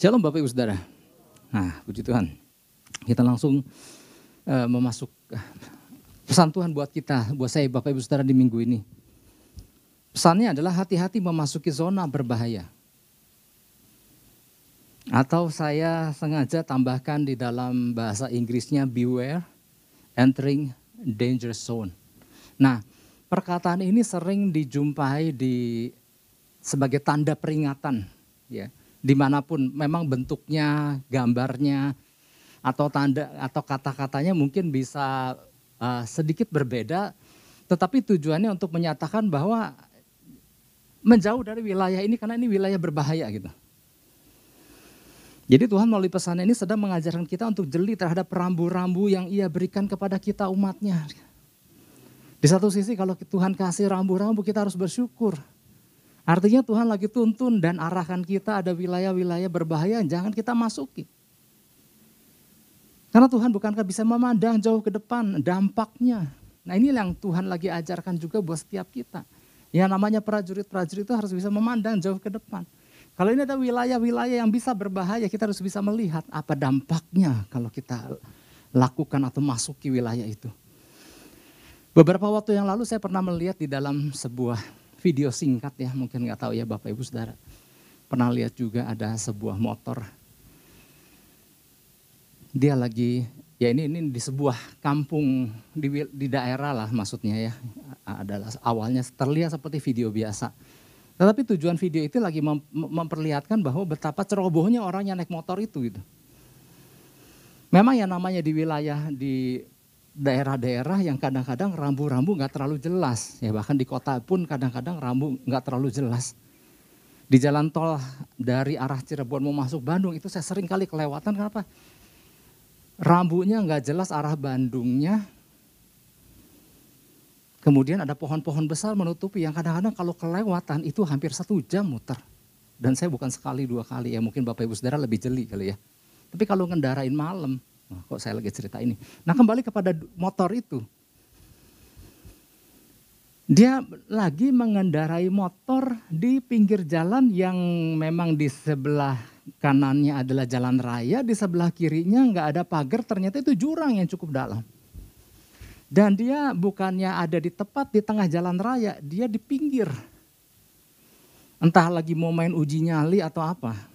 Shalom Bapak Ibu Saudara. Nah, puji Tuhan. Kita langsung uh, memasuk uh, pesan Tuhan buat kita, buat saya Bapak Ibu Saudara di minggu ini. Pesannya adalah hati-hati memasuki zona berbahaya. Atau saya sengaja tambahkan di dalam bahasa Inggrisnya beware entering danger zone. Nah, perkataan ini sering dijumpai di sebagai tanda peringatan ya di mana pun memang bentuknya, gambarnya, atau tanda atau kata-katanya mungkin bisa uh, sedikit berbeda, tetapi tujuannya untuk menyatakan bahwa menjauh dari wilayah ini karena ini wilayah berbahaya gitu. Jadi Tuhan melalui pesan ini sedang mengajarkan kita untuk jeli terhadap rambu-rambu yang ia berikan kepada kita umatnya. Di satu sisi kalau Tuhan kasih rambu-rambu kita harus bersyukur. Artinya Tuhan lagi tuntun dan arahkan kita ada wilayah-wilayah berbahaya jangan kita masuki. Karena Tuhan bukankah bisa memandang jauh ke depan dampaknya. Nah ini yang Tuhan lagi ajarkan juga buat setiap kita. Ya namanya prajurit-prajurit itu harus bisa memandang jauh ke depan. Kalau ini ada wilayah-wilayah yang bisa berbahaya, kita harus bisa melihat apa dampaknya kalau kita lakukan atau masuki wilayah itu. Beberapa waktu yang lalu saya pernah melihat di dalam sebuah video singkat ya, mungkin nggak tahu ya Bapak Ibu Saudara. Pernah lihat juga ada sebuah motor. Dia lagi, ya ini ini di sebuah kampung di, di daerah lah maksudnya ya. Adalah awalnya terlihat seperti video biasa. Tetapi tujuan video itu lagi mem memperlihatkan bahwa betapa cerobohnya orang yang naik motor itu gitu. Memang yang namanya di wilayah di daerah-daerah yang kadang-kadang rambu-rambu nggak terlalu jelas. Ya bahkan di kota pun kadang-kadang rambu nggak terlalu jelas. Di jalan tol dari arah Cirebon mau masuk Bandung itu saya sering kali kelewatan kenapa? Rambunya nggak jelas arah Bandungnya. Kemudian ada pohon-pohon besar menutupi yang kadang-kadang kalau kelewatan itu hampir satu jam muter. Dan saya bukan sekali dua kali ya mungkin Bapak Ibu Saudara lebih jeli kali ya. Tapi kalau ngendarain malam Kok saya lagi cerita ini. Nah kembali kepada motor itu. Dia lagi mengendarai motor di pinggir jalan yang memang di sebelah kanannya adalah jalan raya, di sebelah kirinya nggak ada pagar, ternyata itu jurang yang cukup dalam. Dan dia bukannya ada di tepat di tengah jalan raya, dia di pinggir. Entah lagi mau main uji nyali atau apa.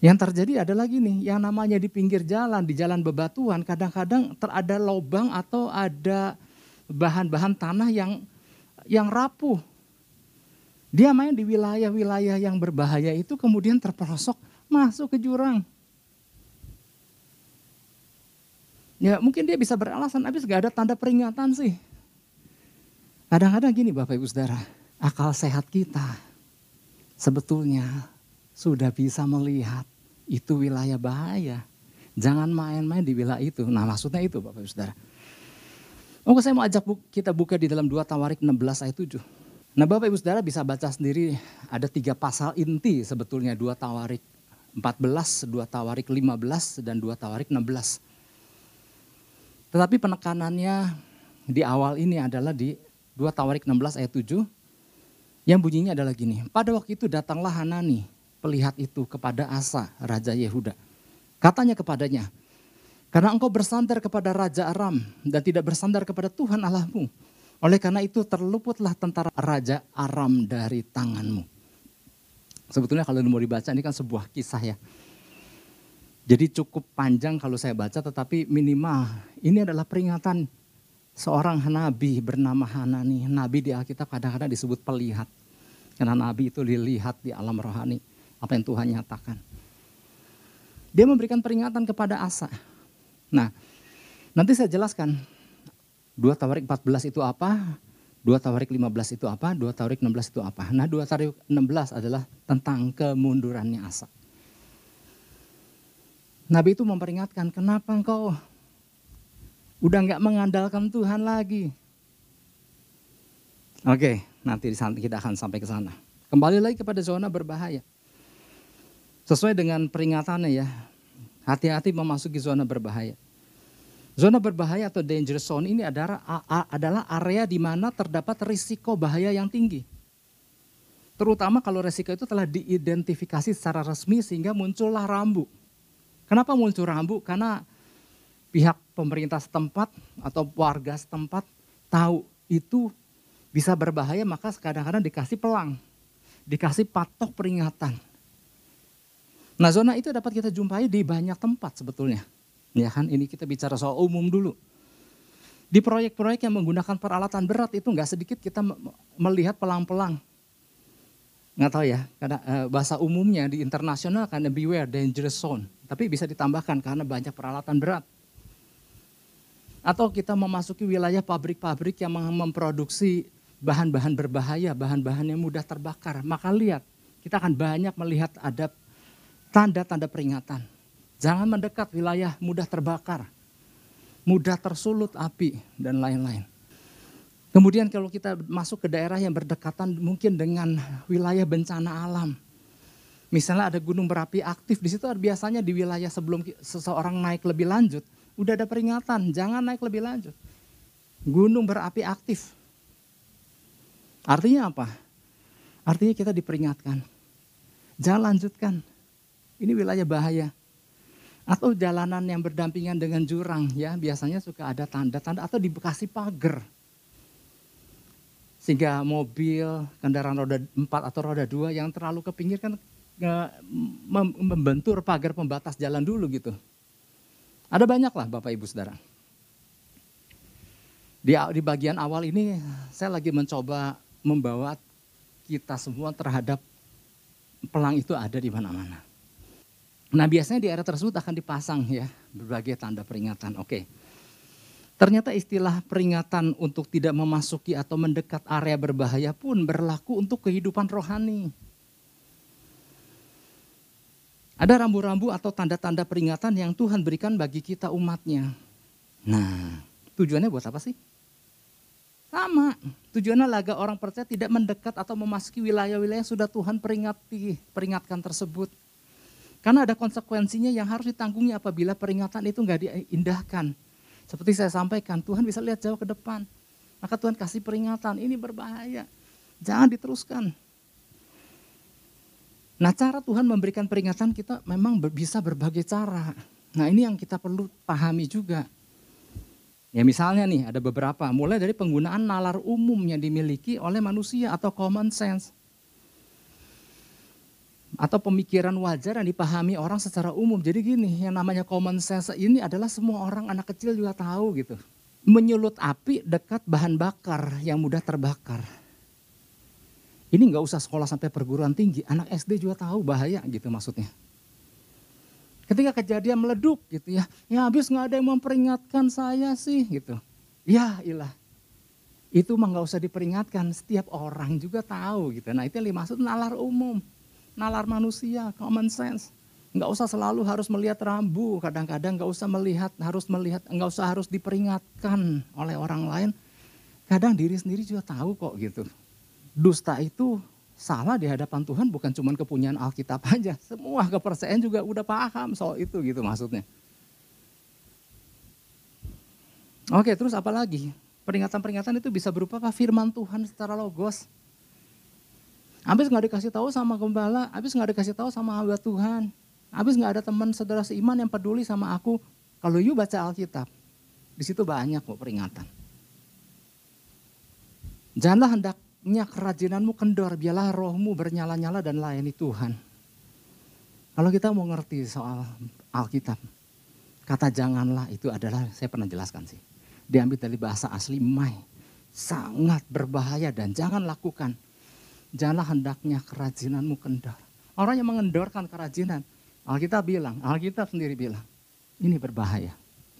Yang terjadi adalah gini, yang namanya di pinggir jalan, di jalan bebatuan, kadang-kadang terada lubang atau ada bahan-bahan tanah yang yang rapuh. Dia main di wilayah-wilayah yang berbahaya itu kemudian terperosok masuk ke jurang. Ya mungkin dia bisa beralasan, habis gak ada tanda peringatan sih. Kadang-kadang gini Bapak Ibu Saudara, akal sehat kita sebetulnya sudah bisa melihat itu wilayah bahaya. Jangan main-main di wilayah itu. Nah maksudnya itu Bapak Ibu Saudara. Oke saya mau ajak kita buka di dalam 2 Tawarik 16 ayat 7. Nah Bapak Ibu Saudara bisa baca sendiri ada tiga pasal inti sebetulnya 2 Tawarik 14, 2 Tawarik 15, dan 2 Tawarik 16. Tetapi penekanannya di awal ini adalah di 2 Tawarik 16 ayat 7 yang bunyinya adalah gini. Pada waktu itu datanglah Hanani pelihat itu kepada Asa, Raja Yehuda. Katanya kepadanya, karena engkau bersandar kepada Raja Aram dan tidak bersandar kepada Tuhan Allahmu. Oleh karena itu terluputlah tentara Raja Aram dari tanganmu. Sebetulnya kalau mau dibaca ini kan sebuah kisah ya. Jadi cukup panjang kalau saya baca tetapi minimal ini adalah peringatan seorang nabi bernama Hanani. Nabi di Alkitab kadang-kadang disebut pelihat. Karena nabi itu dilihat di alam rohani apa yang Tuhan nyatakan. Dia memberikan peringatan kepada Asa. Nah, nanti saya jelaskan. 2 Tawarik 14 itu apa? 2 Tawarik 15 itu apa? 2 Tawarik 16 itu apa? Nah 2 Tawarik 16 adalah tentang kemundurannya Asa. Nabi itu memperingatkan, kenapa engkau udah nggak mengandalkan Tuhan lagi? Oke, nanti kita akan sampai ke sana. Kembali lagi kepada zona berbahaya. Sesuai dengan peringatannya ya, hati-hati memasuki zona berbahaya. Zona berbahaya atau danger zone ini adalah, adalah area di mana terdapat risiko bahaya yang tinggi. Terutama kalau resiko itu telah diidentifikasi secara resmi sehingga muncullah rambu. Kenapa muncul rambu? Karena pihak pemerintah setempat atau warga setempat tahu itu bisa berbahaya maka kadang-kadang dikasih pelang, dikasih patok peringatan. Nah zona itu dapat kita jumpai di banyak tempat sebetulnya. Ya kan ini kita bicara soal umum dulu. Di proyek-proyek yang menggunakan peralatan berat itu nggak sedikit kita melihat pelang-pelang nggak tahu ya, karena uh, bahasa umumnya di internasional karena beware dangerous zone, tapi bisa ditambahkan karena banyak peralatan berat. Atau kita memasuki wilayah pabrik-pabrik yang memproduksi bahan-bahan berbahaya, bahan-bahan yang mudah terbakar. Maka lihat, kita akan banyak melihat ada tanda-tanda peringatan. Jangan mendekat wilayah mudah terbakar, mudah tersulut api, dan lain-lain. Kemudian kalau kita masuk ke daerah yang berdekatan mungkin dengan wilayah bencana alam. Misalnya ada gunung berapi aktif, di situ biasanya di wilayah sebelum seseorang naik lebih lanjut, udah ada peringatan, jangan naik lebih lanjut. Gunung berapi aktif. Artinya apa? Artinya kita diperingatkan. Jangan lanjutkan. Ini wilayah bahaya. Atau jalanan yang berdampingan dengan jurang ya, biasanya suka ada tanda-tanda atau di bekasi pagar sehingga mobil, kendaraan roda 4 atau roda 2 yang terlalu ke pinggir kan membentur pagar pembatas jalan dulu gitu. Ada banyak lah Bapak Ibu Saudara. Di, di bagian awal ini saya lagi mencoba membawa kita semua terhadap pelang itu ada di mana-mana. Nah biasanya di area tersebut akan dipasang ya berbagai tanda peringatan. Oke. Ternyata istilah peringatan untuk tidak memasuki atau mendekat area berbahaya pun berlaku untuk kehidupan rohani. Ada rambu-rambu atau tanda-tanda peringatan yang Tuhan berikan bagi kita umatnya. Nah, tujuannya buat apa sih? Sama, tujuannya agar orang percaya tidak mendekat atau memasuki wilayah-wilayah yang sudah Tuhan peringati, peringatkan tersebut. Karena ada konsekuensinya yang harus ditanggungi apabila peringatan itu nggak diindahkan. Seperti saya sampaikan, Tuhan bisa lihat jauh ke depan. Maka Tuhan kasih peringatan, ini berbahaya. Jangan diteruskan. Nah cara Tuhan memberikan peringatan kita memang bisa berbagai cara. Nah ini yang kita perlu pahami juga. Ya misalnya nih ada beberapa, mulai dari penggunaan nalar umum yang dimiliki oleh manusia atau common sense atau pemikiran wajar yang dipahami orang secara umum. Jadi gini, yang namanya common sense ini adalah semua orang anak kecil juga tahu gitu. Menyulut api dekat bahan bakar yang mudah terbakar. Ini nggak usah sekolah sampai perguruan tinggi, anak SD juga tahu bahaya gitu maksudnya. Ketika kejadian meleduk gitu ya, ya habis nggak ada yang memperingatkan saya sih gitu. Ya ilah, itu mah nggak usah diperingatkan, setiap orang juga tahu gitu. Nah itu yang dimaksud nalar umum nalar manusia, common sense. Enggak usah selalu harus melihat rambu, kadang-kadang enggak usah melihat, harus melihat, enggak usah harus diperingatkan oleh orang lain. Kadang diri sendiri juga tahu kok gitu. Dusta itu salah di hadapan Tuhan bukan cuma kepunyaan Alkitab aja. Semua kepercayaan juga udah paham soal itu gitu maksudnya. Oke terus apa lagi? Peringatan-peringatan itu bisa berupa apa? Firman Tuhan secara logos. Habis nggak dikasih tahu sama gembala, habis nggak dikasih tahu sama hamba Tuhan. Habis nggak ada teman saudara seiman yang peduli sama aku. Kalau you baca Alkitab, di situ banyak kok peringatan. Janganlah hendaknya kerajinanmu kendor, biarlah rohmu bernyala-nyala dan layani Tuhan. Kalau kita mau ngerti soal Alkitab, kata janganlah itu adalah, saya pernah jelaskan sih. Diambil dari bahasa asli mai. Sangat berbahaya dan jangan lakukan janganlah hendaknya kerajinanmu kendor. Orang yang mengendorkan kerajinan, Alkitab bilang, Alkitab sendiri bilang, ini berbahaya.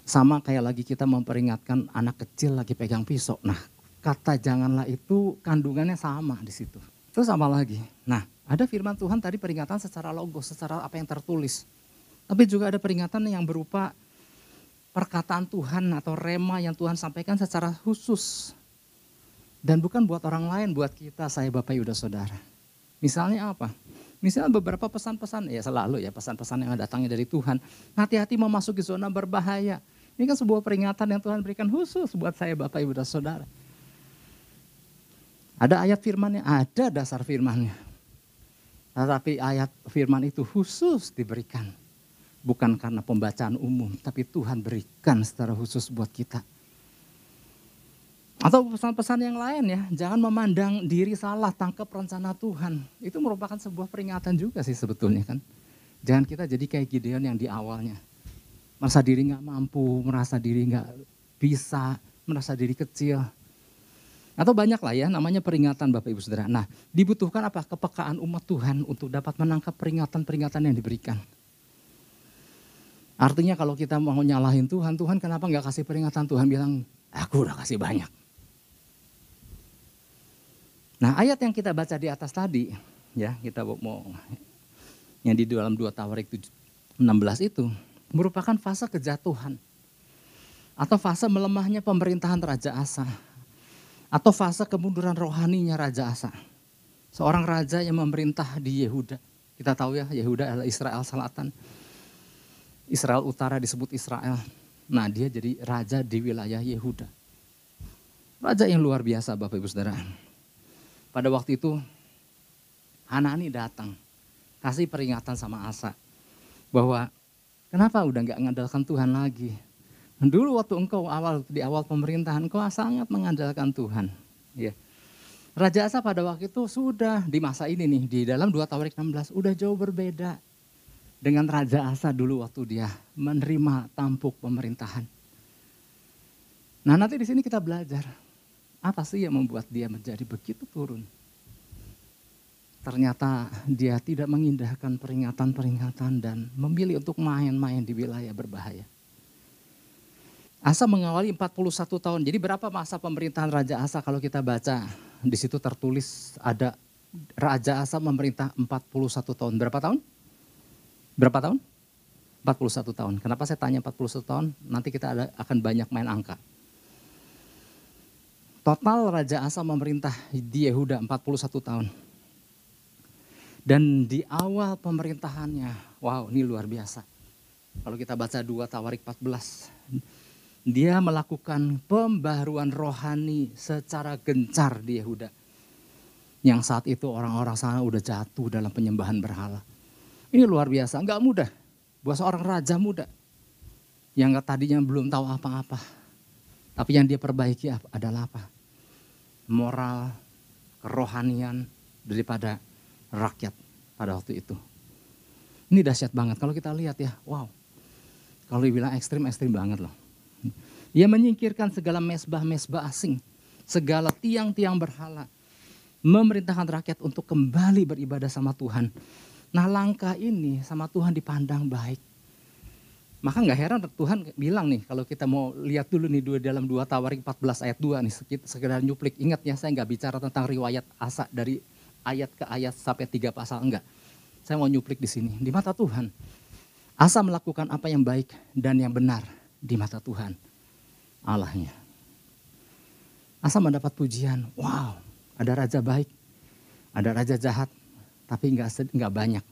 Sama kayak lagi kita memperingatkan anak kecil lagi pegang pisau. Nah, kata janganlah itu kandungannya sama di situ. Terus sama lagi. Nah, ada firman Tuhan tadi peringatan secara logos, secara apa yang tertulis. Tapi juga ada peringatan yang berupa perkataan Tuhan atau rema yang Tuhan sampaikan secara khusus dan bukan buat orang lain, buat kita, saya Bapak Yuda Saudara. Misalnya apa? Misalnya beberapa pesan-pesan, ya selalu ya pesan-pesan yang datangnya dari Tuhan. Hati-hati memasuki zona berbahaya. Ini kan sebuah peringatan yang Tuhan berikan khusus buat saya Bapak Ibu dan Saudara. Ada ayat firmannya, ada dasar firmannya. Tetapi ayat firman itu khusus diberikan. Bukan karena pembacaan umum, tapi Tuhan berikan secara khusus buat kita. Atau pesan-pesan yang lain ya, jangan memandang diri salah, tangkap rencana Tuhan. Itu merupakan sebuah peringatan juga sih sebetulnya kan. Jangan kita jadi kayak Gideon yang di awalnya. Merasa diri nggak mampu, merasa diri nggak bisa, merasa diri kecil. Atau banyak lah ya namanya peringatan Bapak Ibu Saudara. Nah dibutuhkan apa? Kepekaan umat Tuhan untuk dapat menangkap peringatan-peringatan yang diberikan. Artinya kalau kita mau nyalahin Tuhan, Tuhan kenapa nggak kasih peringatan? Tuhan bilang, aku udah kasih banyak. Nah ayat yang kita baca di atas tadi, ya kita mau yang di dalam dua Tawarik 16 itu merupakan fase kejatuhan atau fase melemahnya pemerintahan Raja Asa atau fase kemunduran rohaninya Raja Asa. Seorang raja yang memerintah di Yehuda. Kita tahu ya Yehuda adalah Israel Selatan. Israel Utara disebut Israel. Nah dia jadi raja di wilayah Yehuda. Raja yang luar biasa Bapak Ibu Saudara. Pada waktu itu Hanani datang kasih peringatan sama Asa bahwa kenapa udah nggak mengandalkan Tuhan lagi. Dulu waktu engkau awal di awal pemerintahan engkau sangat mengandalkan Tuhan. Ya. Raja Asa pada waktu itu sudah di masa ini nih di dalam 2 Tawarik 16 udah jauh berbeda dengan Raja Asa dulu waktu dia menerima tampuk pemerintahan. Nah nanti di sini kita belajar apa sih yang membuat dia menjadi begitu turun ternyata dia tidak mengindahkan peringatan-peringatan dan memilih untuk main-main di wilayah berbahaya. Asa mengawali 41 tahun. Jadi berapa masa pemerintahan Raja Asa kalau kita baca di situ tertulis ada Raja Asa memerintah 41 tahun. Berapa tahun? Berapa tahun? 41 tahun. Kenapa saya tanya 41 tahun? Nanti kita ada, akan banyak main angka. Total Raja Asa memerintah di Yehuda 41 tahun. Dan di awal pemerintahannya, wow ini luar biasa. Kalau kita baca 2 Tawarik 14, dia melakukan pembaruan rohani secara gencar di Yehuda. Yang saat itu orang-orang sana udah jatuh dalam penyembahan berhala. Ini luar biasa, enggak mudah. Buat seorang raja muda. Yang tadinya belum tahu apa-apa. Tapi yang dia perbaiki adalah apa? Moral, kerohanian daripada rakyat pada waktu itu. Ini dahsyat banget kalau kita lihat ya, wow. Kalau dibilang ekstrim, ekstrim banget loh. Ia menyingkirkan segala mesbah-mesbah asing, segala tiang-tiang berhala. Memerintahkan rakyat untuk kembali beribadah sama Tuhan. Nah langkah ini sama Tuhan dipandang baik. Maka nggak heran Tuhan bilang nih kalau kita mau lihat dulu nih dua dalam dua Tawarik 14 ayat 2 nih sekedar nyuplik. Ingat ya saya nggak bicara tentang riwayat Asa dari ayat ke ayat sampai tiga pasal enggak. Saya mau nyuplik di sini. Di mata Tuhan, Asa melakukan apa yang baik dan yang benar di mata Tuhan Allahnya. Asa mendapat pujian, wow, ada raja baik, ada raja jahat, tapi enggak, enggak banyak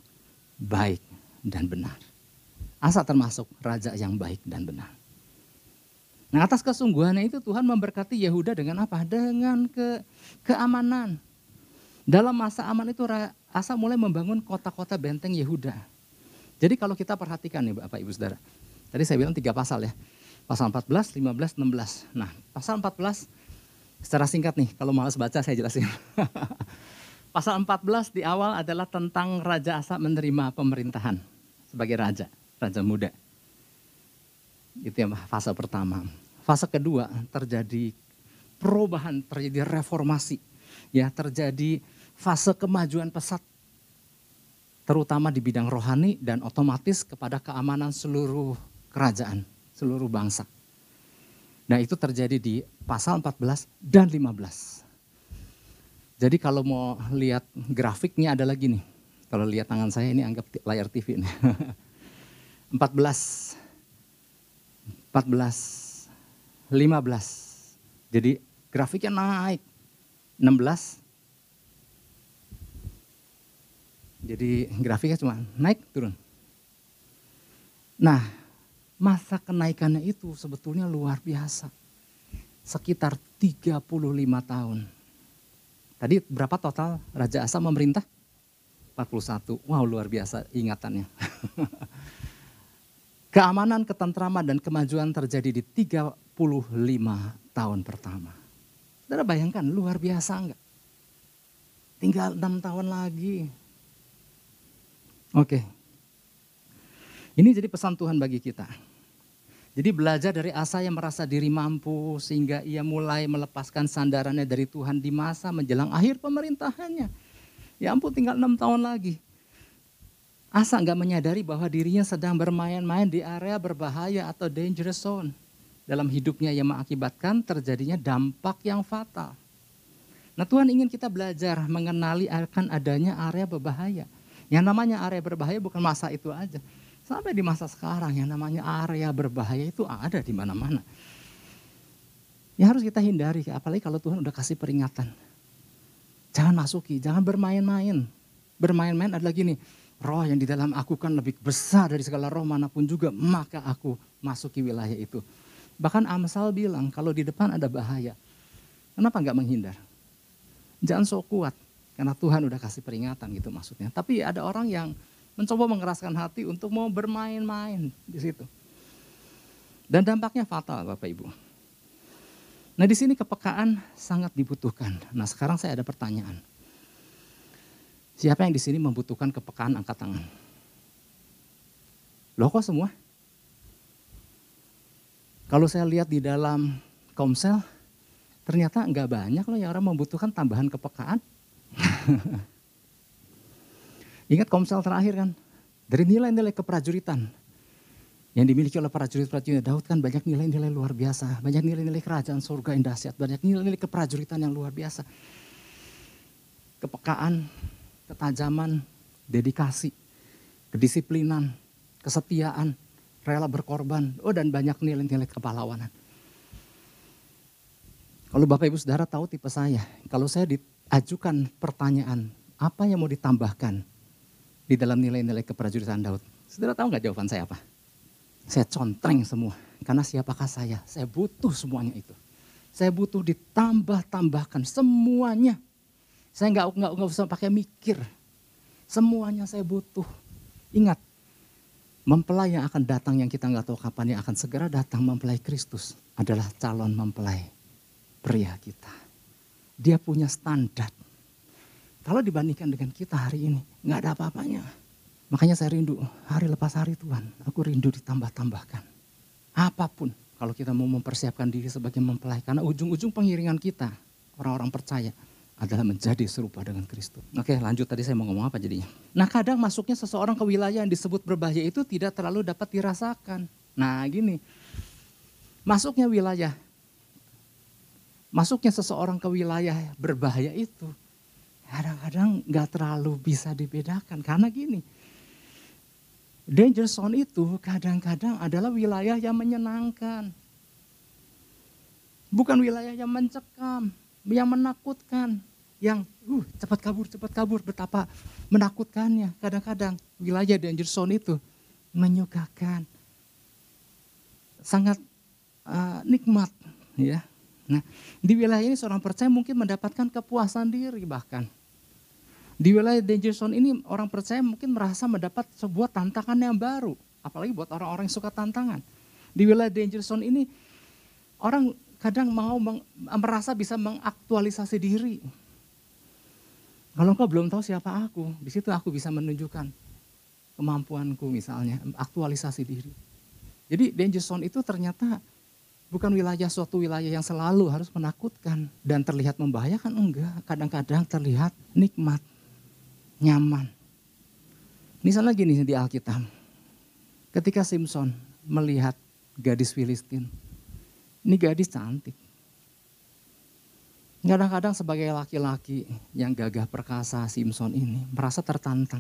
baik dan benar. Asa termasuk raja yang baik dan benar. Nah atas kesungguhannya itu Tuhan memberkati Yehuda dengan apa? Dengan ke, keamanan, dalam masa aman itu Asa mulai membangun kota-kota benteng Yehuda. Jadi kalau kita perhatikan nih Bapak Ibu Saudara. Tadi saya bilang tiga pasal ya. Pasal 14, 15, 16. Nah pasal 14 secara singkat nih kalau malas baca saya jelasin. pasal 14 di awal adalah tentang Raja Asa menerima pemerintahan sebagai raja, raja muda. Itu yang fase pertama. Fase kedua terjadi perubahan, terjadi reformasi. Ya, terjadi fase kemajuan pesat terutama di bidang rohani dan otomatis kepada keamanan seluruh kerajaan, seluruh bangsa. Nah itu terjadi di pasal 14 dan 15. Jadi kalau mau lihat grafiknya ada lagi nih. Kalau lihat tangan saya ini anggap layar TV nih. 14, 14, 15. Jadi grafiknya naik. 16, Jadi grafiknya cuma naik turun. Nah, masa kenaikannya itu sebetulnya luar biasa. Sekitar 35 tahun. Tadi berapa total Raja Asa memerintah? 41. Wow luar biasa ingatannya. Keamanan, ketentraman, dan kemajuan terjadi di 35 tahun pertama. Saudara bayangkan luar biasa enggak? Tinggal enam tahun lagi. Oke. Ini jadi pesan Tuhan bagi kita. Jadi belajar dari Asa yang merasa diri mampu sehingga ia mulai melepaskan sandarannya dari Tuhan di masa menjelang akhir pemerintahannya. Ya ampun tinggal enam tahun lagi. Asa nggak menyadari bahwa dirinya sedang bermain-main di area berbahaya atau dangerous zone. Dalam hidupnya yang mengakibatkan terjadinya dampak yang fatal. Nah Tuhan ingin kita belajar mengenali akan adanya area berbahaya. Yang namanya area berbahaya bukan masa itu aja. Sampai di masa sekarang yang namanya area berbahaya itu ada di mana-mana. Ya harus kita hindari, apalagi kalau Tuhan udah kasih peringatan. Jangan masuki, jangan bermain-main. Bermain-main adalah gini, roh yang di dalam aku kan lebih besar dari segala roh mana pun juga, maka aku masuki wilayah itu. Bahkan Amsal bilang kalau di depan ada bahaya, kenapa nggak menghindar? Jangan sok kuat, karena Tuhan udah kasih peringatan gitu maksudnya. Tapi ada orang yang mencoba mengeraskan hati untuk mau bermain-main di situ. Dan dampaknya fatal Bapak Ibu. Nah di sini kepekaan sangat dibutuhkan. Nah sekarang saya ada pertanyaan. Siapa yang di sini membutuhkan kepekaan angkat tangan? Loh kok semua? Kalau saya lihat di dalam komsel, ternyata enggak banyak loh yang orang membutuhkan tambahan kepekaan. Ingat komsel terakhir kan? Dari nilai-nilai keprajuritan yang dimiliki oleh prajurit-prajurit Daud kan banyak nilai-nilai luar biasa. Banyak nilai-nilai kerajaan surga yang dahsyat. Banyak nilai-nilai keprajuritan yang luar biasa. Kepekaan, ketajaman, dedikasi, kedisiplinan, kesetiaan, rela berkorban, oh dan banyak nilai-nilai kepahlawanan. Kalau Bapak Ibu Saudara tahu tipe saya, kalau saya diajukan pertanyaan, apa yang mau ditambahkan di dalam nilai-nilai keprajuritan Daud? Saudara tahu nggak jawaban saya apa? Saya contreng semua, karena siapakah saya? Saya butuh semuanya itu. Saya butuh ditambah-tambahkan semuanya saya nggak nggak nggak usah pakai mikir. Semuanya saya butuh. Ingat, mempelai yang akan datang yang kita nggak tahu kapan yang akan segera datang mempelai Kristus adalah calon mempelai pria kita. Dia punya standar. Kalau dibandingkan dengan kita hari ini, nggak ada apa-apanya. Makanya saya rindu hari lepas hari Tuhan, aku rindu ditambah-tambahkan. Apa pun kalau kita mau mempersiapkan diri sebagai mempelai. Karena ujung-ujung pengiringan kita, orang-orang percaya, adalah menjadi serupa dengan Kristus. Oke lanjut tadi saya mau ngomong apa jadinya. Nah kadang masuknya seseorang ke wilayah yang disebut berbahaya itu tidak terlalu dapat dirasakan. Nah gini, masuknya wilayah, masuknya seseorang ke wilayah berbahaya itu kadang-kadang nggak terlalu bisa dibedakan. Karena gini, danger zone itu kadang-kadang adalah wilayah yang menyenangkan. Bukan wilayah yang mencekam, yang menakutkan yang uh, cepat kabur, cepat kabur, betapa menakutkannya. Kadang-kadang wilayah danger zone itu menyukakan, sangat uh, nikmat, ya. Nah, di wilayah ini seorang percaya mungkin mendapatkan kepuasan diri bahkan. Di wilayah danger zone ini orang percaya mungkin merasa mendapat sebuah tantangan yang baru, apalagi buat orang-orang yang suka tantangan. Di wilayah danger zone ini orang kadang mau merasa bisa mengaktualisasi diri, kalau engkau belum tahu siapa aku, di situ aku bisa menunjukkan kemampuanku misalnya, aktualisasi diri. Jadi danger zone itu ternyata bukan wilayah suatu wilayah yang selalu harus menakutkan dan terlihat membahayakan, enggak. Kadang-kadang terlihat nikmat, nyaman. Misalnya gini di Alkitab, ketika Simpson melihat gadis Filistin, ini gadis cantik. Kadang-kadang sebagai laki-laki yang gagah perkasa Simpson ini merasa tertantang.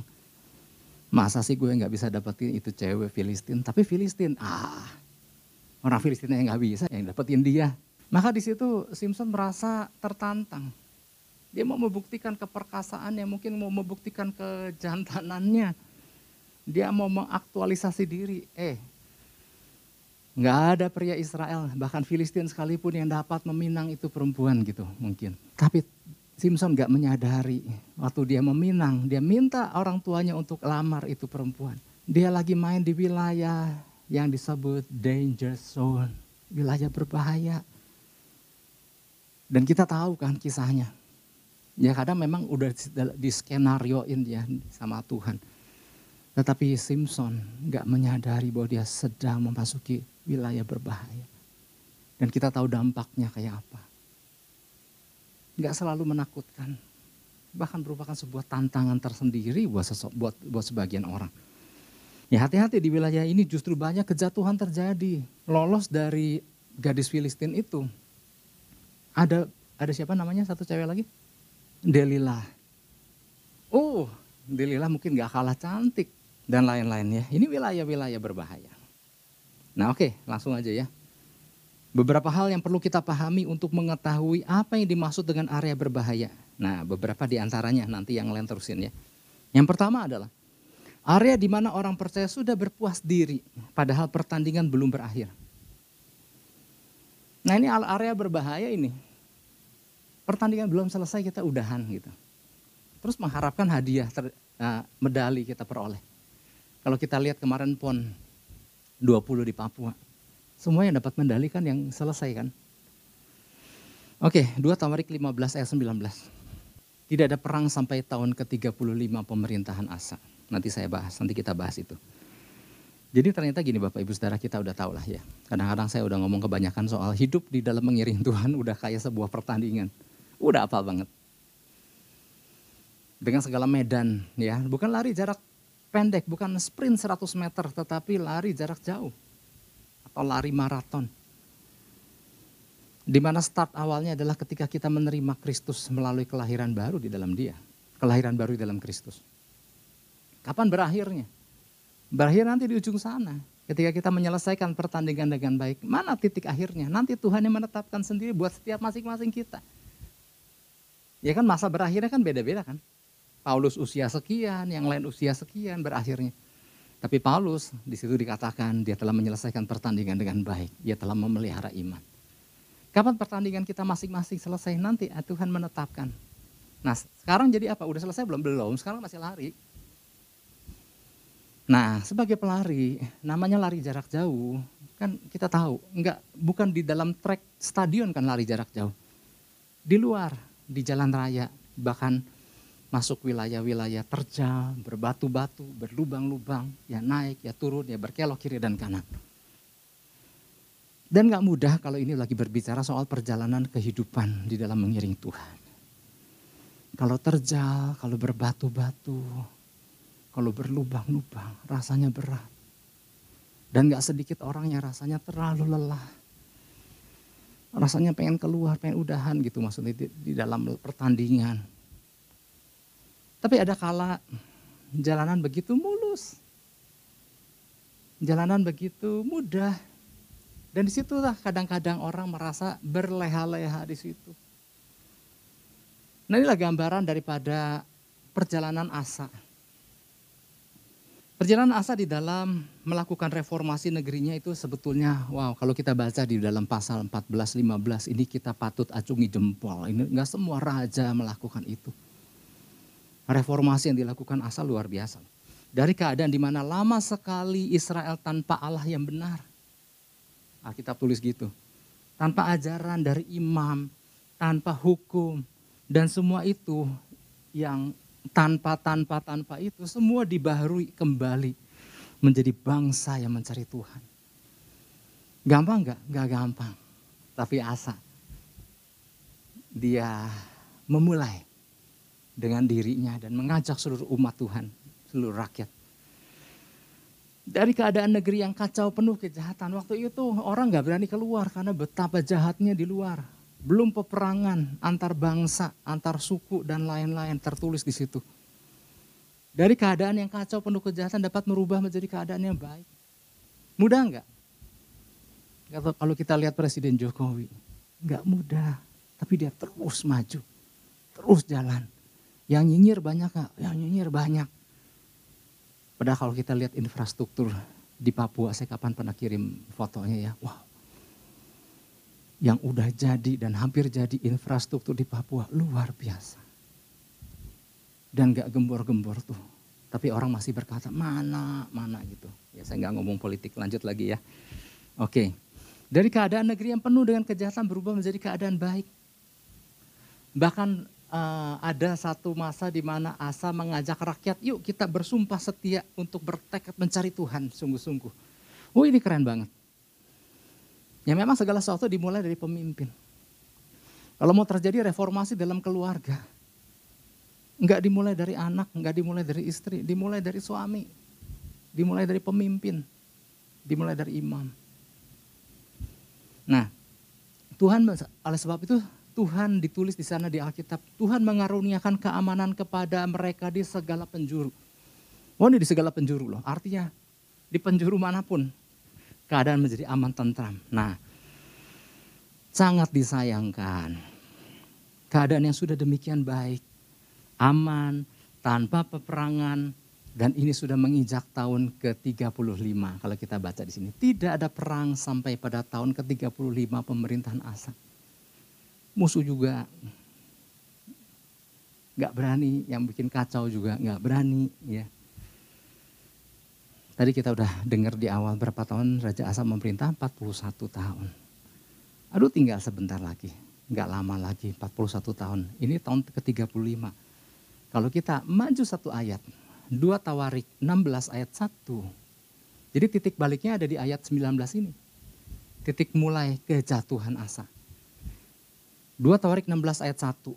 Masa sih gue nggak bisa dapetin itu cewek Filistin, tapi Filistin, ah orang Filistin yang nggak bisa yang dapetin dia. Maka di situ Simpson merasa tertantang. Dia mau membuktikan keperkasaannya, mungkin mau membuktikan kejantanannya. Dia mau mengaktualisasi diri. Eh, Nggak ada pria Israel, bahkan Filistin sekalipun yang dapat meminang itu perempuan gitu mungkin. Tapi Simpson gak menyadari waktu dia meminang, dia minta orang tuanya untuk lamar itu perempuan. Dia lagi main di wilayah yang disebut danger zone, wilayah berbahaya. Dan kita tahu kan kisahnya. Ya kadang memang udah di skenarioin ya sama Tuhan. Tetapi Simpson gak menyadari bahwa dia sedang memasuki wilayah berbahaya. Dan kita tahu dampaknya kayak apa nggak selalu menakutkan. Bahkan merupakan sebuah tantangan tersendiri buat, sesok, buat, buat sebagian orang. Ya hati-hati di wilayah ini justru banyak kejatuhan terjadi. Lolos dari gadis Filistin itu. Ada ada siapa namanya satu cewek lagi? Delilah. Oh, Delilah mungkin gak kalah cantik dan lain-lain ya. Ini wilayah-wilayah berbahaya. Nah oke, langsung aja ya. Beberapa hal yang perlu kita pahami untuk mengetahui apa yang dimaksud dengan area berbahaya. Nah, beberapa di antaranya nanti yang lain terusin ya. Yang pertama adalah area di mana orang percaya sudah berpuas diri padahal pertandingan belum berakhir. Nah, ini area berbahaya ini. Pertandingan belum selesai kita udahan gitu. Terus mengharapkan hadiah ter, uh, medali kita peroleh. Kalau kita lihat kemarin PON 20 di Papua semua yang dapat medali kan yang selesai kan. Oke, 2 Tawarik 15 ayat 19. Tidak ada perang sampai tahun ke-35 pemerintahan Asa. Nanti saya bahas, nanti kita bahas itu. Jadi ternyata gini Bapak Ibu Saudara kita udah tahu lah ya. Kadang-kadang saya udah ngomong kebanyakan soal hidup di dalam mengiring Tuhan udah kayak sebuah pertandingan. Udah apa banget. Dengan segala medan ya, bukan lari jarak pendek, bukan sprint 100 meter, tetapi lari jarak jauh atau lari maraton. Di mana start awalnya adalah ketika kita menerima Kristus melalui kelahiran baru di dalam dia. Kelahiran baru di dalam Kristus. Kapan berakhirnya? Berakhir nanti di ujung sana. Ketika kita menyelesaikan pertandingan dengan baik. Mana titik akhirnya? Nanti Tuhan yang menetapkan sendiri buat setiap masing-masing kita. Ya kan masa berakhirnya kan beda-beda kan. Paulus usia sekian, yang lain usia sekian berakhirnya. Tapi Paulus di situ dikatakan dia telah menyelesaikan pertandingan dengan baik. Dia telah memelihara iman. Kapan pertandingan kita masing-masing selesai nanti Tuhan menetapkan. Nah sekarang jadi apa? Udah selesai belum? Belum. Sekarang masih lari. Nah sebagai pelari namanya lari jarak jauh. Kan kita tahu enggak bukan di dalam trek stadion kan lari jarak jauh. Di luar, di jalan raya, bahkan masuk wilayah-wilayah terjal, berbatu-batu, berlubang-lubang, ya naik, ya turun, ya berkelok kiri dan kanan. Dan gak mudah kalau ini lagi berbicara soal perjalanan kehidupan di dalam mengiring Tuhan. Kalau terjal, kalau berbatu-batu, kalau berlubang-lubang, rasanya berat. Dan gak sedikit orang yang rasanya terlalu lelah. Rasanya pengen keluar, pengen udahan gitu maksudnya di, di dalam pertandingan tapi ada kala jalanan begitu mulus. Jalanan begitu mudah. Dan di situlah kadang-kadang orang merasa berleha-leha di situ. Nah inilah gambaran daripada perjalanan asa. Perjalanan asa di dalam melakukan reformasi negerinya itu sebetulnya wow kalau kita baca di dalam pasal 14 15 ini kita patut acungi jempol. Ini enggak semua raja melakukan itu reformasi yang dilakukan asal luar biasa. Dari keadaan di mana lama sekali Israel tanpa Allah yang benar. Alkitab tulis gitu. Tanpa ajaran dari imam, tanpa hukum, dan semua itu yang tanpa, tanpa, tanpa itu semua dibaharui kembali menjadi bangsa yang mencari Tuhan. Gampang nggak? Nggak gampang. Tapi asa. Dia memulai dengan dirinya dan mengajak seluruh umat Tuhan, seluruh rakyat. Dari keadaan negeri yang kacau penuh kejahatan, waktu itu orang gak berani keluar karena betapa jahatnya di luar. Belum peperangan antar bangsa, antar suku dan lain-lain tertulis di situ. Dari keadaan yang kacau penuh kejahatan dapat merubah menjadi keadaan yang baik. Mudah nggak? Kalau kita lihat Presiden Jokowi, nggak mudah, tapi dia terus maju, terus jalan yang nyinyir banyak kak, yang nyinyir banyak. Padahal kalau kita lihat infrastruktur di Papua, saya kapan pernah kirim fotonya ya, wow. yang udah jadi dan hampir jadi infrastruktur di Papua luar biasa. Dan gak gembor-gembor tuh. Tapi orang masih berkata, mana, mana gitu. Ya saya nggak ngomong politik, lanjut lagi ya. Oke, dari keadaan negeri yang penuh dengan kejahatan berubah menjadi keadaan baik. Bahkan uh, ada satu masa di mana Asa mengajak rakyat, yuk kita bersumpah setia untuk bertekad mencari Tuhan sungguh-sungguh. Oh ini keren banget. Ya memang segala sesuatu dimulai dari pemimpin. Kalau mau terjadi reformasi dalam keluarga, enggak dimulai dari anak, enggak dimulai dari istri, dimulai dari suami, dimulai dari pemimpin, dimulai dari imam. Nah, Tuhan oleh sebab itu Tuhan ditulis di sana di Alkitab, Tuhan mengaruniakan keamanan kepada mereka di segala penjuru. Oh ini di segala penjuru loh, artinya di penjuru mana pun keadaan menjadi aman tentram. Nah, sangat disayangkan. Keadaan yang sudah demikian baik, aman, tanpa peperangan, dan ini sudah menginjak tahun ke-35 kalau kita baca di sini. Tidak ada perang sampai pada tahun ke-35 pemerintahan Asa. Musuh juga nggak berani, yang bikin kacau juga nggak berani. ya Tadi kita udah dengar di awal berapa tahun Raja Asa memerintah 41 tahun. Aduh tinggal sebentar lagi, nggak lama lagi 41 tahun. Ini tahun ke-35. Kalau kita maju satu ayat, 2 Tawarik 16 ayat 1. Jadi titik baliknya ada di ayat 19 ini. Titik mulai kejatuhan Asa. 2 Tawarik 16 ayat 1.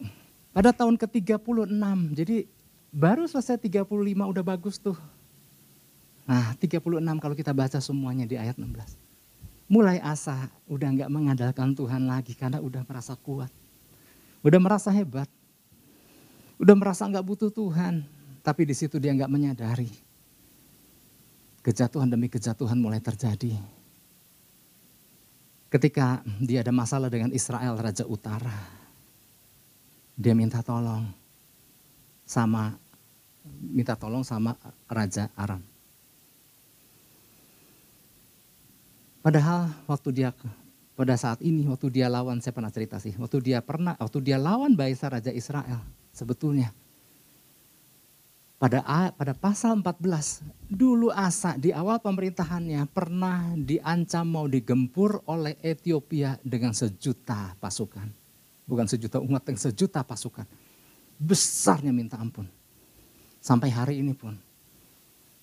Pada tahun ke-36, jadi baru selesai 35 udah bagus tuh Nah 36 kalau kita baca semuanya di ayat 16. Mulai asa udah nggak mengandalkan Tuhan lagi karena udah merasa kuat. Udah merasa hebat. Udah merasa nggak butuh Tuhan. Tapi di situ dia nggak menyadari. Kejatuhan demi kejatuhan mulai terjadi. Ketika dia ada masalah dengan Israel, Raja Utara. Dia minta tolong sama minta tolong sama Raja Aram. Padahal waktu dia pada saat ini waktu dia lawan saya pernah cerita sih, waktu dia pernah waktu dia lawan Baisa raja Israel sebetulnya pada pada pasal 14 dulu Asa di awal pemerintahannya pernah diancam mau digempur oleh Ethiopia dengan sejuta pasukan. Bukan sejuta umat, dengan sejuta pasukan. Besarnya minta ampun. Sampai hari ini pun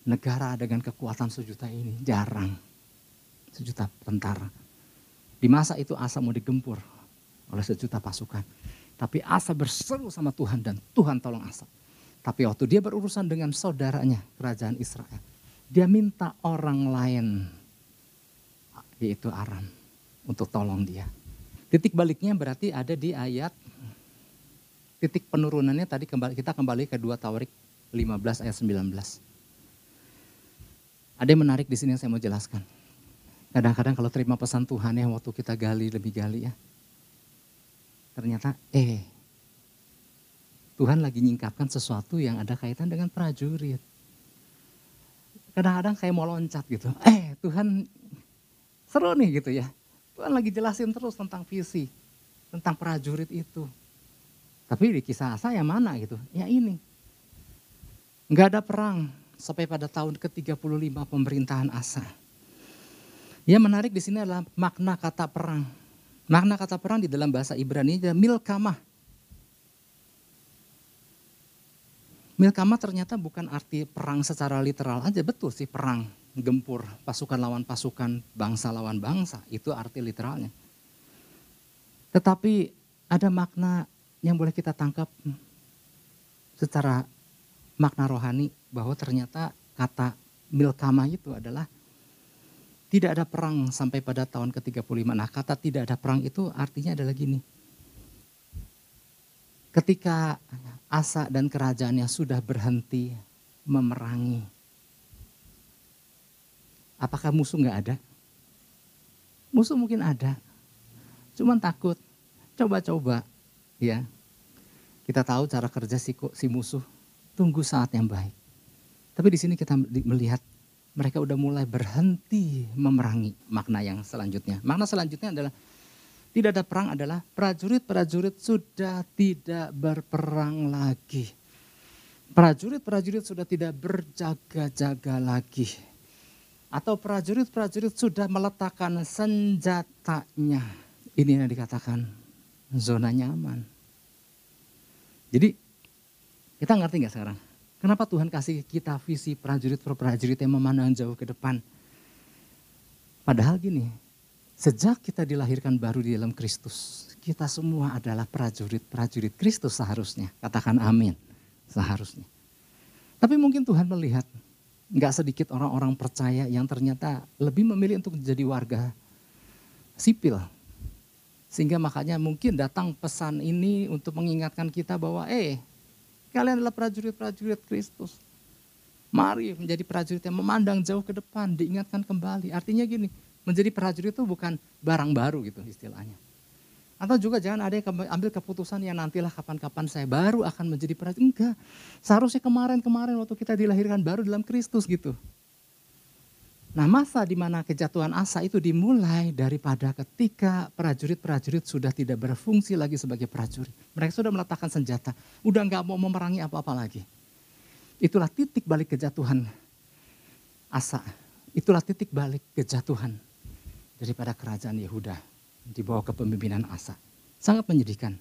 negara dengan kekuatan sejuta ini jarang sejuta tentara. Di masa itu Asa mau digempur oleh sejuta pasukan. Tapi Asa berseru sama Tuhan dan Tuhan tolong Asa. Tapi waktu dia berurusan dengan saudaranya kerajaan Israel. Dia minta orang lain yaitu Aram untuk tolong dia. Titik baliknya berarti ada di ayat titik penurunannya tadi kembali kita kembali ke 2 Tawarik 15 ayat 19. Ada yang menarik di sini yang saya mau jelaskan. Kadang-kadang kalau terima pesan Tuhan ya waktu kita gali lebih gali ya. Ternyata eh Tuhan lagi nyingkapkan sesuatu yang ada kaitan dengan prajurit. Kadang-kadang kayak mau loncat gitu. Eh Tuhan seru nih gitu ya. Tuhan lagi jelasin terus tentang visi. Tentang prajurit itu. Tapi di kisah saya mana gitu. Ya ini. Enggak ada perang sampai pada tahun ke-35 pemerintahan Asa. Yang menarik di sini adalah makna kata perang. Makna kata perang di dalam bahasa Ibrani adalah milkamah. Milkamah ternyata bukan arti perang secara literal aja, betul sih perang, gempur, pasukan lawan pasukan, bangsa lawan bangsa, itu arti literalnya. Tetapi ada makna yang boleh kita tangkap secara makna rohani bahwa ternyata kata milkamah itu adalah tidak ada perang sampai pada tahun ke-35. Nah kata tidak ada perang itu artinya adalah gini. Ketika Asa dan kerajaannya sudah berhenti memerangi. Apakah musuh nggak ada? Musuh mungkin ada. Cuman takut. Coba-coba ya. Kita tahu cara kerja si, si musuh. Tunggu saat yang baik. Tapi di sini kita melihat mereka udah mulai berhenti memerangi makna yang selanjutnya. Makna selanjutnya adalah tidak ada perang adalah prajurit-prajurit sudah tidak berperang lagi. Prajurit-prajurit sudah tidak berjaga-jaga lagi. Atau prajurit-prajurit sudah meletakkan senjatanya. Ini yang dikatakan zona nyaman. Jadi kita ngerti nggak sekarang? Kenapa Tuhan kasih kita visi prajurit-prajurit yang memandang jauh ke depan? Padahal gini, Sejak kita dilahirkan baru di dalam Kristus, kita semua adalah prajurit-prajurit Kristus seharusnya. Katakan amin, seharusnya. Tapi mungkin Tuhan melihat nggak sedikit orang-orang percaya yang ternyata lebih memilih untuk menjadi warga sipil. Sehingga makanya mungkin datang pesan ini untuk mengingatkan kita bahwa eh kalian adalah prajurit-prajurit Kristus. Mari menjadi prajurit yang memandang jauh ke depan, diingatkan kembali. Artinya gini, menjadi prajurit itu bukan barang baru gitu istilahnya. Atau juga jangan ada yang ambil keputusan yang nantilah kapan-kapan saya baru akan menjadi prajurit. Enggak, seharusnya kemarin-kemarin waktu kita dilahirkan baru dalam Kristus gitu. Nah masa di mana kejatuhan asa itu dimulai daripada ketika prajurit-prajurit sudah tidak berfungsi lagi sebagai prajurit. Mereka sudah meletakkan senjata, udah nggak mau memerangi apa-apa lagi. Itulah titik balik kejatuhan asa. Itulah titik balik kejatuhan daripada kerajaan Yehuda di bawah kepemimpinan Asa. Sangat menyedihkan.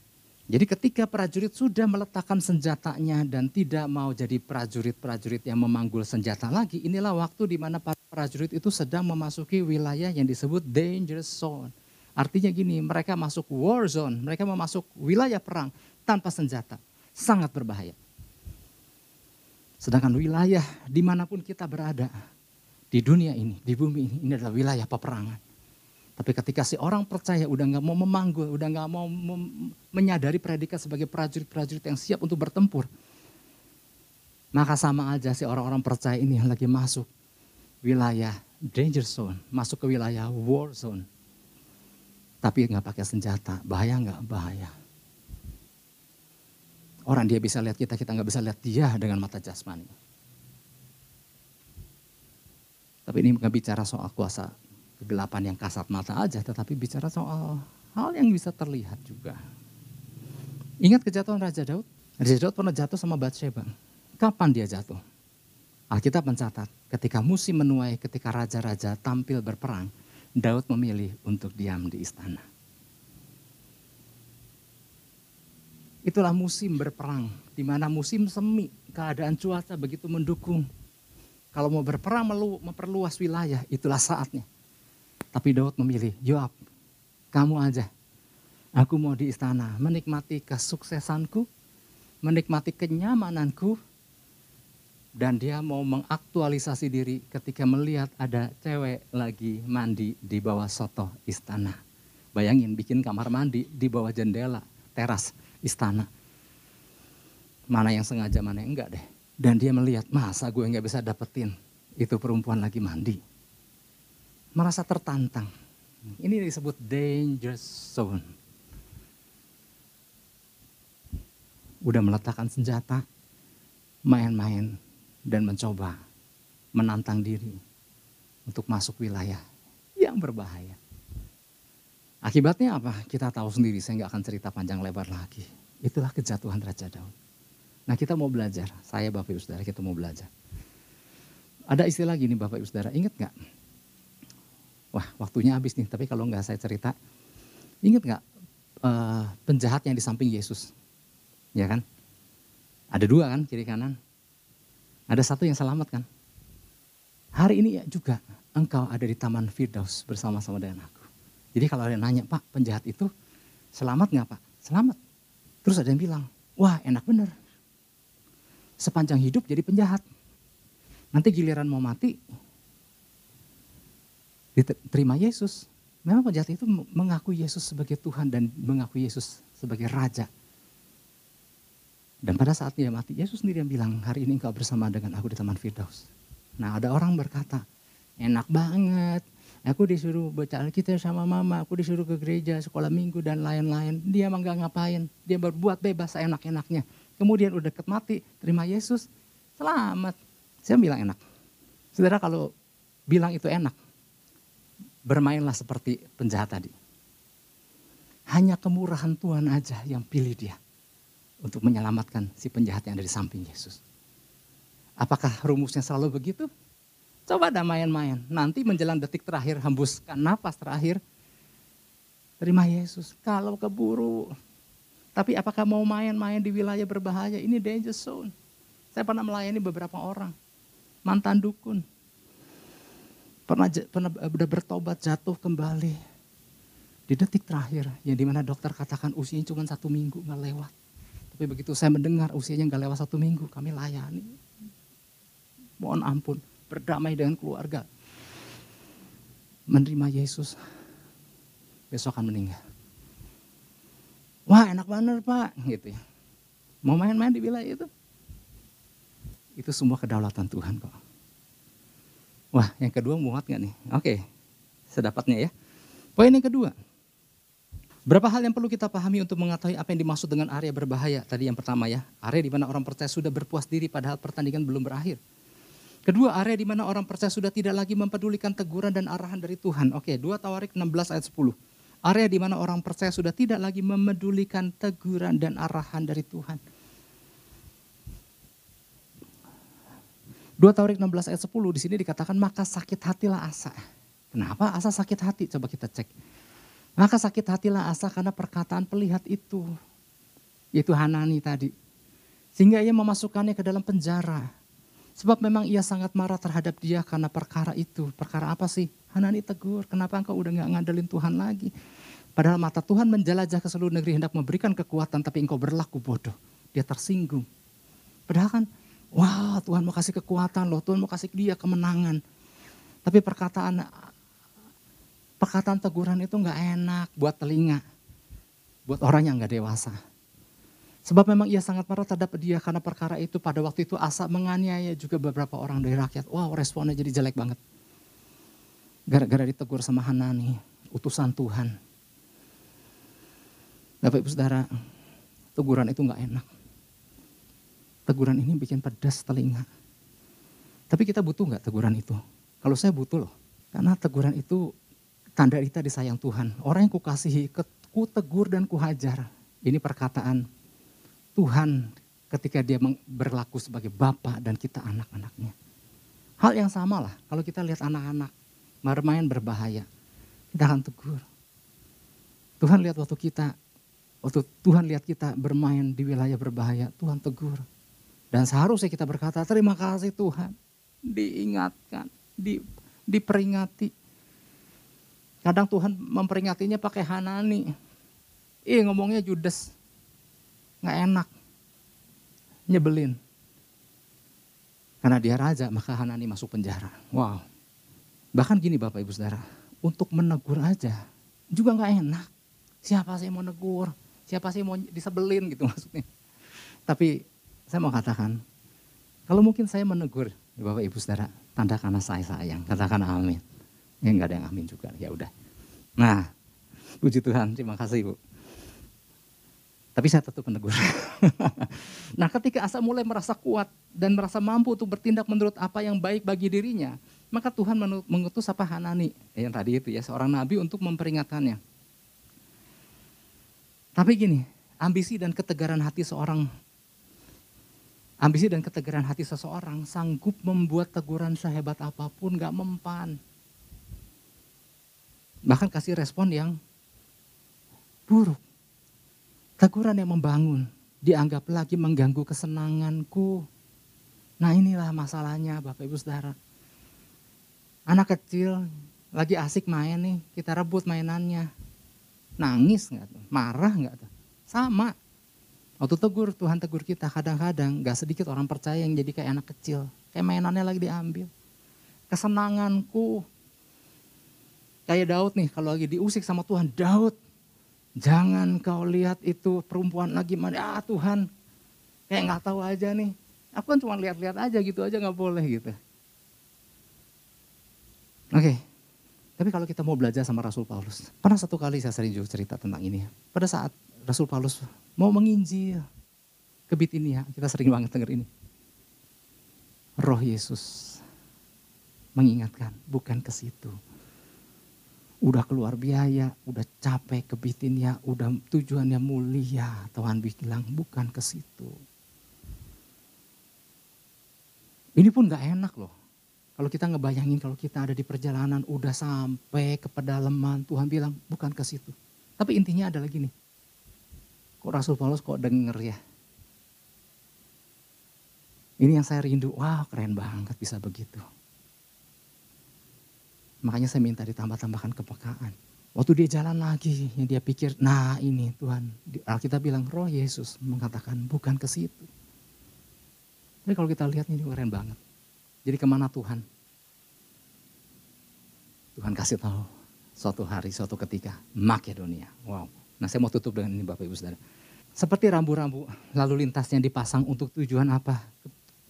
Jadi ketika prajurit sudah meletakkan senjatanya dan tidak mau jadi prajurit-prajurit yang memanggul senjata lagi, inilah waktu di mana para prajurit itu sedang memasuki wilayah yang disebut dangerous zone. Artinya gini, mereka masuk war zone, mereka memasuk wilayah perang tanpa senjata. Sangat berbahaya. Sedangkan wilayah di mana pun kita berada, di dunia ini, di bumi ini, ini adalah wilayah peperangan. Tapi ketika si orang percaya udah nggak mau memanggul, udah nggak mau menyadari predikat sebagai prajurit-prajurit yang siap untuk bertempur, maka sama aja si orang-orang percaya ini yang lagi masuk wilayah danger zone, masuk ke wilayah war zone. Tapi nggak pakai senjata, bahaya nggak? Bahaya. Orang dia bisa lihat kita, kita nggak bisa lihat dia dengan mata jasmani. Tapi ini nggak bicara soal kuasa kegelapan yang kasat mata aja, tetapi bicara soal hal yang bisa terlihat juga. Ingat kejatuhan Raja Daud? Raja Daud pernah jatuh sama Bathsheba. Kapan dia jatuh? Alkitab mencatat, ketika musim menuai, ketika raja-raja tampil berperang, Daud memilih untuk diam di istana. Itulah musim berperang, di mana musim semi, keadaan cuaca begitu mendukung. Kalau mau berperang memperluas wilayah, itulah saatnya. Tapi Daud memilih, Yoab, kamu aja. Aku mau di istana, menikmati kesuksesanku, menikmati kenyamananku, dan dia mau mengaktualisasi diri ketika melihat ada cewek lagi mandi di bawah soto istana. Bayangin bikin kamar mandi di bawah jendela, teras istana. Mana yang sengaja, mana yang enggak deh. Dan dia melihat, masa gue nggak bisa dapetin itu perempuan lagi mandi merasa tertantang. Ini disebut dangerous zone. Udah meletakkan senjata, main-main dan mencoba menantang diri untuk masuk wilayah yang berbahaya. Akibatnya apa? Kita tahu sendiri, saya nggak akan cerita panjang lebar lagi. Itulah kejatuhan Raja Daud. Nah kita mau belajar, saya Bapak Ibu Saudara kita mau belajar. Ada istilah gini Bapak Ibu Saudara, ingat nggak? Wah waktunya habis nih, tapi kalau nggak saya cerita, ingat nggak uh, penjahat yang di samping Yesus? Ya kan? Ada dua kan kiri kanan. Ada satu yang selamat kan? Hari ini juga engkau ada di Taman Firdaus bersama-sama dengan aku. Jadi kalau ada yang nanya, Pak penjahat itu selamat nggak Pak? Selamat. Terus ada yang bilang, wah enak bener. Sepanjang hidup jadi penjahat. Nanti giliran mau mati, diterima Yesus. Memang penjahat itu mengakui Yesus sebagai Tuhan dan mengakui Yesus sebagai Raja. Dan pada saat dia mati, Yesus sendiri yang bilang, hari ini engkau bersama dengan aku di Taman Firdaus. Nah ada orang berkata, enak banget, aku disuruh baca Alkitab sama mama, aku disuruh ke gereja, sekolah minggu dan lain-lain. Dia emang gak ngapain, dia berbuat bebas seenak-enaknya. Kemudian udah deket mati, terima Yesus, selamat. Saya bilang enak. Saudara kalau bilang itu enak, bermainlah seperti penjahat tadi. Hanya kemurahan Tuhan aja yang pilih dia untuk menyelamatkan si penjahat yang ada di samping Yesus. Apakah rumusnya selalu begitu? Coba dah main-main. Nanti menjelang detik terakhir, hembuskan napas terakhir. Terima Yesus. Kalau keburu. Tapi apakah mau main-main di wilayah berbahaya? Ini danger zone. Saya pernah melayani beberapa orang. Mantan dukun. Pernah, pernah udah bertobat jatuh kembali di detik terakhir, yang di mana dokter katakan usianya cuma satu minggu nggak lewat. Tapi begitu saya mendengar usianya nggak lewat satu minggu, kami layani. Mohon ampun, berdamai dengan keluarga. Menerima Yesus, besok akan meninggal. Wah enak banget pak, gitu ya. Mau main-main di wilayah itu? Itu semua kedaulatan Tuhan kok. Wah yang kedua muat gak nih? Oke, sedapatnya ya. Poin yang kedua, Berapa hal yang perlu kita pahami untuk mengetahui apa yang dimaksud dengan area berbahaya? Tadi yang pertama ya, area di mana orang percaya sudah berpuas diri padahal pertandingan belum berakhir. Kedua, area di mana orang percaya sudah tidak lagi mempedulikan teguran dan arahan dari Tuhan. Oke, 2 Tawarik 16 ayat 10. Area di mana orang percaya sudah tidak lagi memedulikan teguran dan arahan dari Tuhan. 2 Tawarik 16 ayat 10 di sini dikatakan maka sakit hatilah Asa. Kenapa Asa sakit hati? Coba kita cek. Maka sakit hatilah Asa karena perkataan pelihat itu. Yaitu Hanani tadi. Sehingga ia memasukkannya ke dalam penjara. Sebab memang ia sangat marah terhadap dia karena perkara itu. Perkara apa sih? Hanani tegur, kenapa engkau udah gak ngandelin Tuhan lagi? Padahal mata Tuhan menjelajah ke seluruh negeri hendak memberikan kekuatan tapi engkau berlaku bodoh. Dia tersinggung. Padahal kan, wah Tuhan mau kasih kekuatan loh, Tuhan mau kasih dia kemenangan. Tapi perkataan Perkataan teguran itu nggak enak buat telinga, buat orang yang nggak dewasa. Sebab memang ia sangat marah terhadap dia karena perkara itu pada waktu itu Asa menganiaya juga beberapa orang dari rakyat. Wow responnya jadi jelek banget. Gara-gara ditegur sama Hanani, utusan Tuhan. Bapak ibu saudara, teguran itu nggak enak. Teguran ini bikin pedas telinga. Tapi kita butuh nggak teguran itu? Kalau saya butuh loh. Karena teguran itu Tanda kita disayang Tuhan. Orang yang kukasihi, ku tegur dan kuhajar. Ini perkataan Tuhan ketika dia berlaku sebagai Bapak dan kita anak-anaknya. Hal yang sama lah kalau kita lihat anak-anak bermain berbahaya. Kita akan tegur. Tuhan lihat waktu kita, waktu Tuhan lihat kita bermain di wilayah berbahaya, Tuhan tegur. Dan seharusnya kita berkata, terima kasih Tuhan. Diingatkan, di, diperingati. Kadang Tuhan memperingatinya pakai Hanani. Ih ngomongnya judes. Nggak enak. Nyebelin. Karena dia raja maka Hanani masuk penjara. Wow. Bahkan gini Bapak Ibu Saudara. Untuk menegur aja juga nggak enak. Siapa sih mau negur? Siapa sih mau disebelin gitu maksudnya. Tapi saya mau katakan. Kalau mungkin saya menegur Bapak Ibu Saudara. Tanda karena saya sayang. Katakan amin. Ya nggak ada yang amin juga. Ya udah. Nah, puji Tuhan, terima kasih Bu. Tapi saya tetap menegur. nah ketika Asa mulai merasa kuat dan merasa mampu untuk bertindak menurut apa yang baik bagi dirinya, maka Tuhan mengutus apa Hanani, yang tadi itu ya, seorang nabi untuk memperingatkannya. Tapi gini, ambisi dan ketegaran hati seorang ambisi dan ketegaran hati seseorang sanggup membuat teguran sehebat apa pun gak mempan. Bahkan kasih respon yang buruk. Teguran yang membangun, dianggap lagi mengganggu kesenanganku. Nah inilah masalahnya Bapak Ibu Saudara. Anak kecil lagi asik main nih, kita rebut mainannya. Nangis nggak tuh? Marah nggak tuh? Sama. Waktu tegur, Tuhan tegur kita kadang-kadang gak sedikit orang percaya yang jadi kayak anak kecil. Kayak mainannya lagi diambil. Kesenanganku, Kayak Daud nih, kalau lagi diusik sama Tuhan, Daud, jangan kau lihat itu perempuan lagi mana, ah Tuhan, kayak nggak tahu aja nih. Aku kan cuma lihat-lihat aja gitu aja nggak boleh gitu. Oke, tapi kalau kita mau belajar sama Rasul Paulus, pernah satu kali saya sering juga cerita tentang ini. Pada saat Rasul Paulus mau menginjil ke Bitinia, kita sering banget denger ini. Roh Yesus mengingatkan, bukan ke situ udah keluar biaya, udah capek kebitinnya, udah tujuannya mulia. Tuhan bilang bukan ke situ. Ini pun gak enak loh. Kalau kita ngebayangin kalau kita ada di perjalanan udah sampai ke pedalaman, Tuhan bilang bukan ke situ. Tapi intinya adalah gini. Kok Rasul Paulus kok denger ya? Ini yang saya rindu, wow keren banget bisa begitu. Makanya saya minta ditambah-tambahkan kepekaan. Waktu dia jalan lagi, ya dia pikir, nah ini Tuhan. Alkitab bilang roh Yesus mengatakan bukan ke situ. Tapi kalau kita lihat ini keren banget. Jadi ke mana Tuhan? Tuhan kasih tahu suatu hari, suatu ketika, Makedonia. Wow. Nah saya mau tutup dengan ini Bapak Ibu Saudara. Seperti rambu-rambu lalu lintasnya dipasang untuk tujuan apa?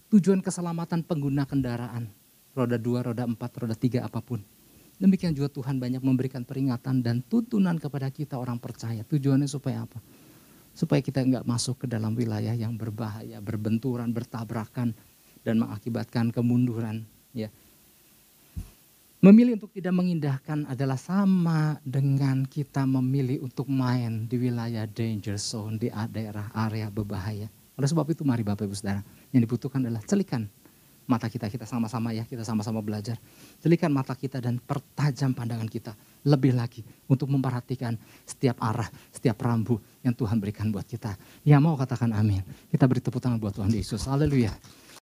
Tujuan keselamatan pengguna kendaraan. Roda dua, roda empat, roda tiga apa pun. Demikian juga Tuhan banyak memberikan peringatan dan tuntunan kepada kita orang percaya. Tujuannya supaya apa? Supaya kita nggak masuk ke dalam wilayah yang berbahaya, berbenturan, bertabrakan, dan mengakibatkan kemunduran. Ya, Memilih untuk tidak mengindahkan adalah sama dengan kita memilih untuk main di wilayah danger zone, di daerah area berbahaya. Oleh sebab itu mari Bapak Ibu Saudara, yang dibutuhkan adalah celikan mata kita, kita sama-sama ya, kita sama-sama belajar. Celikan mata kita dan pertajam pandangan kita lebih lagi untuk memperhatikan setiap arah, setiap rambu yang Tuhan berikan buat kita. Ya mau katakan amin. Kita beri tepuk tangan buat Tuhan Yesus. Haleluya.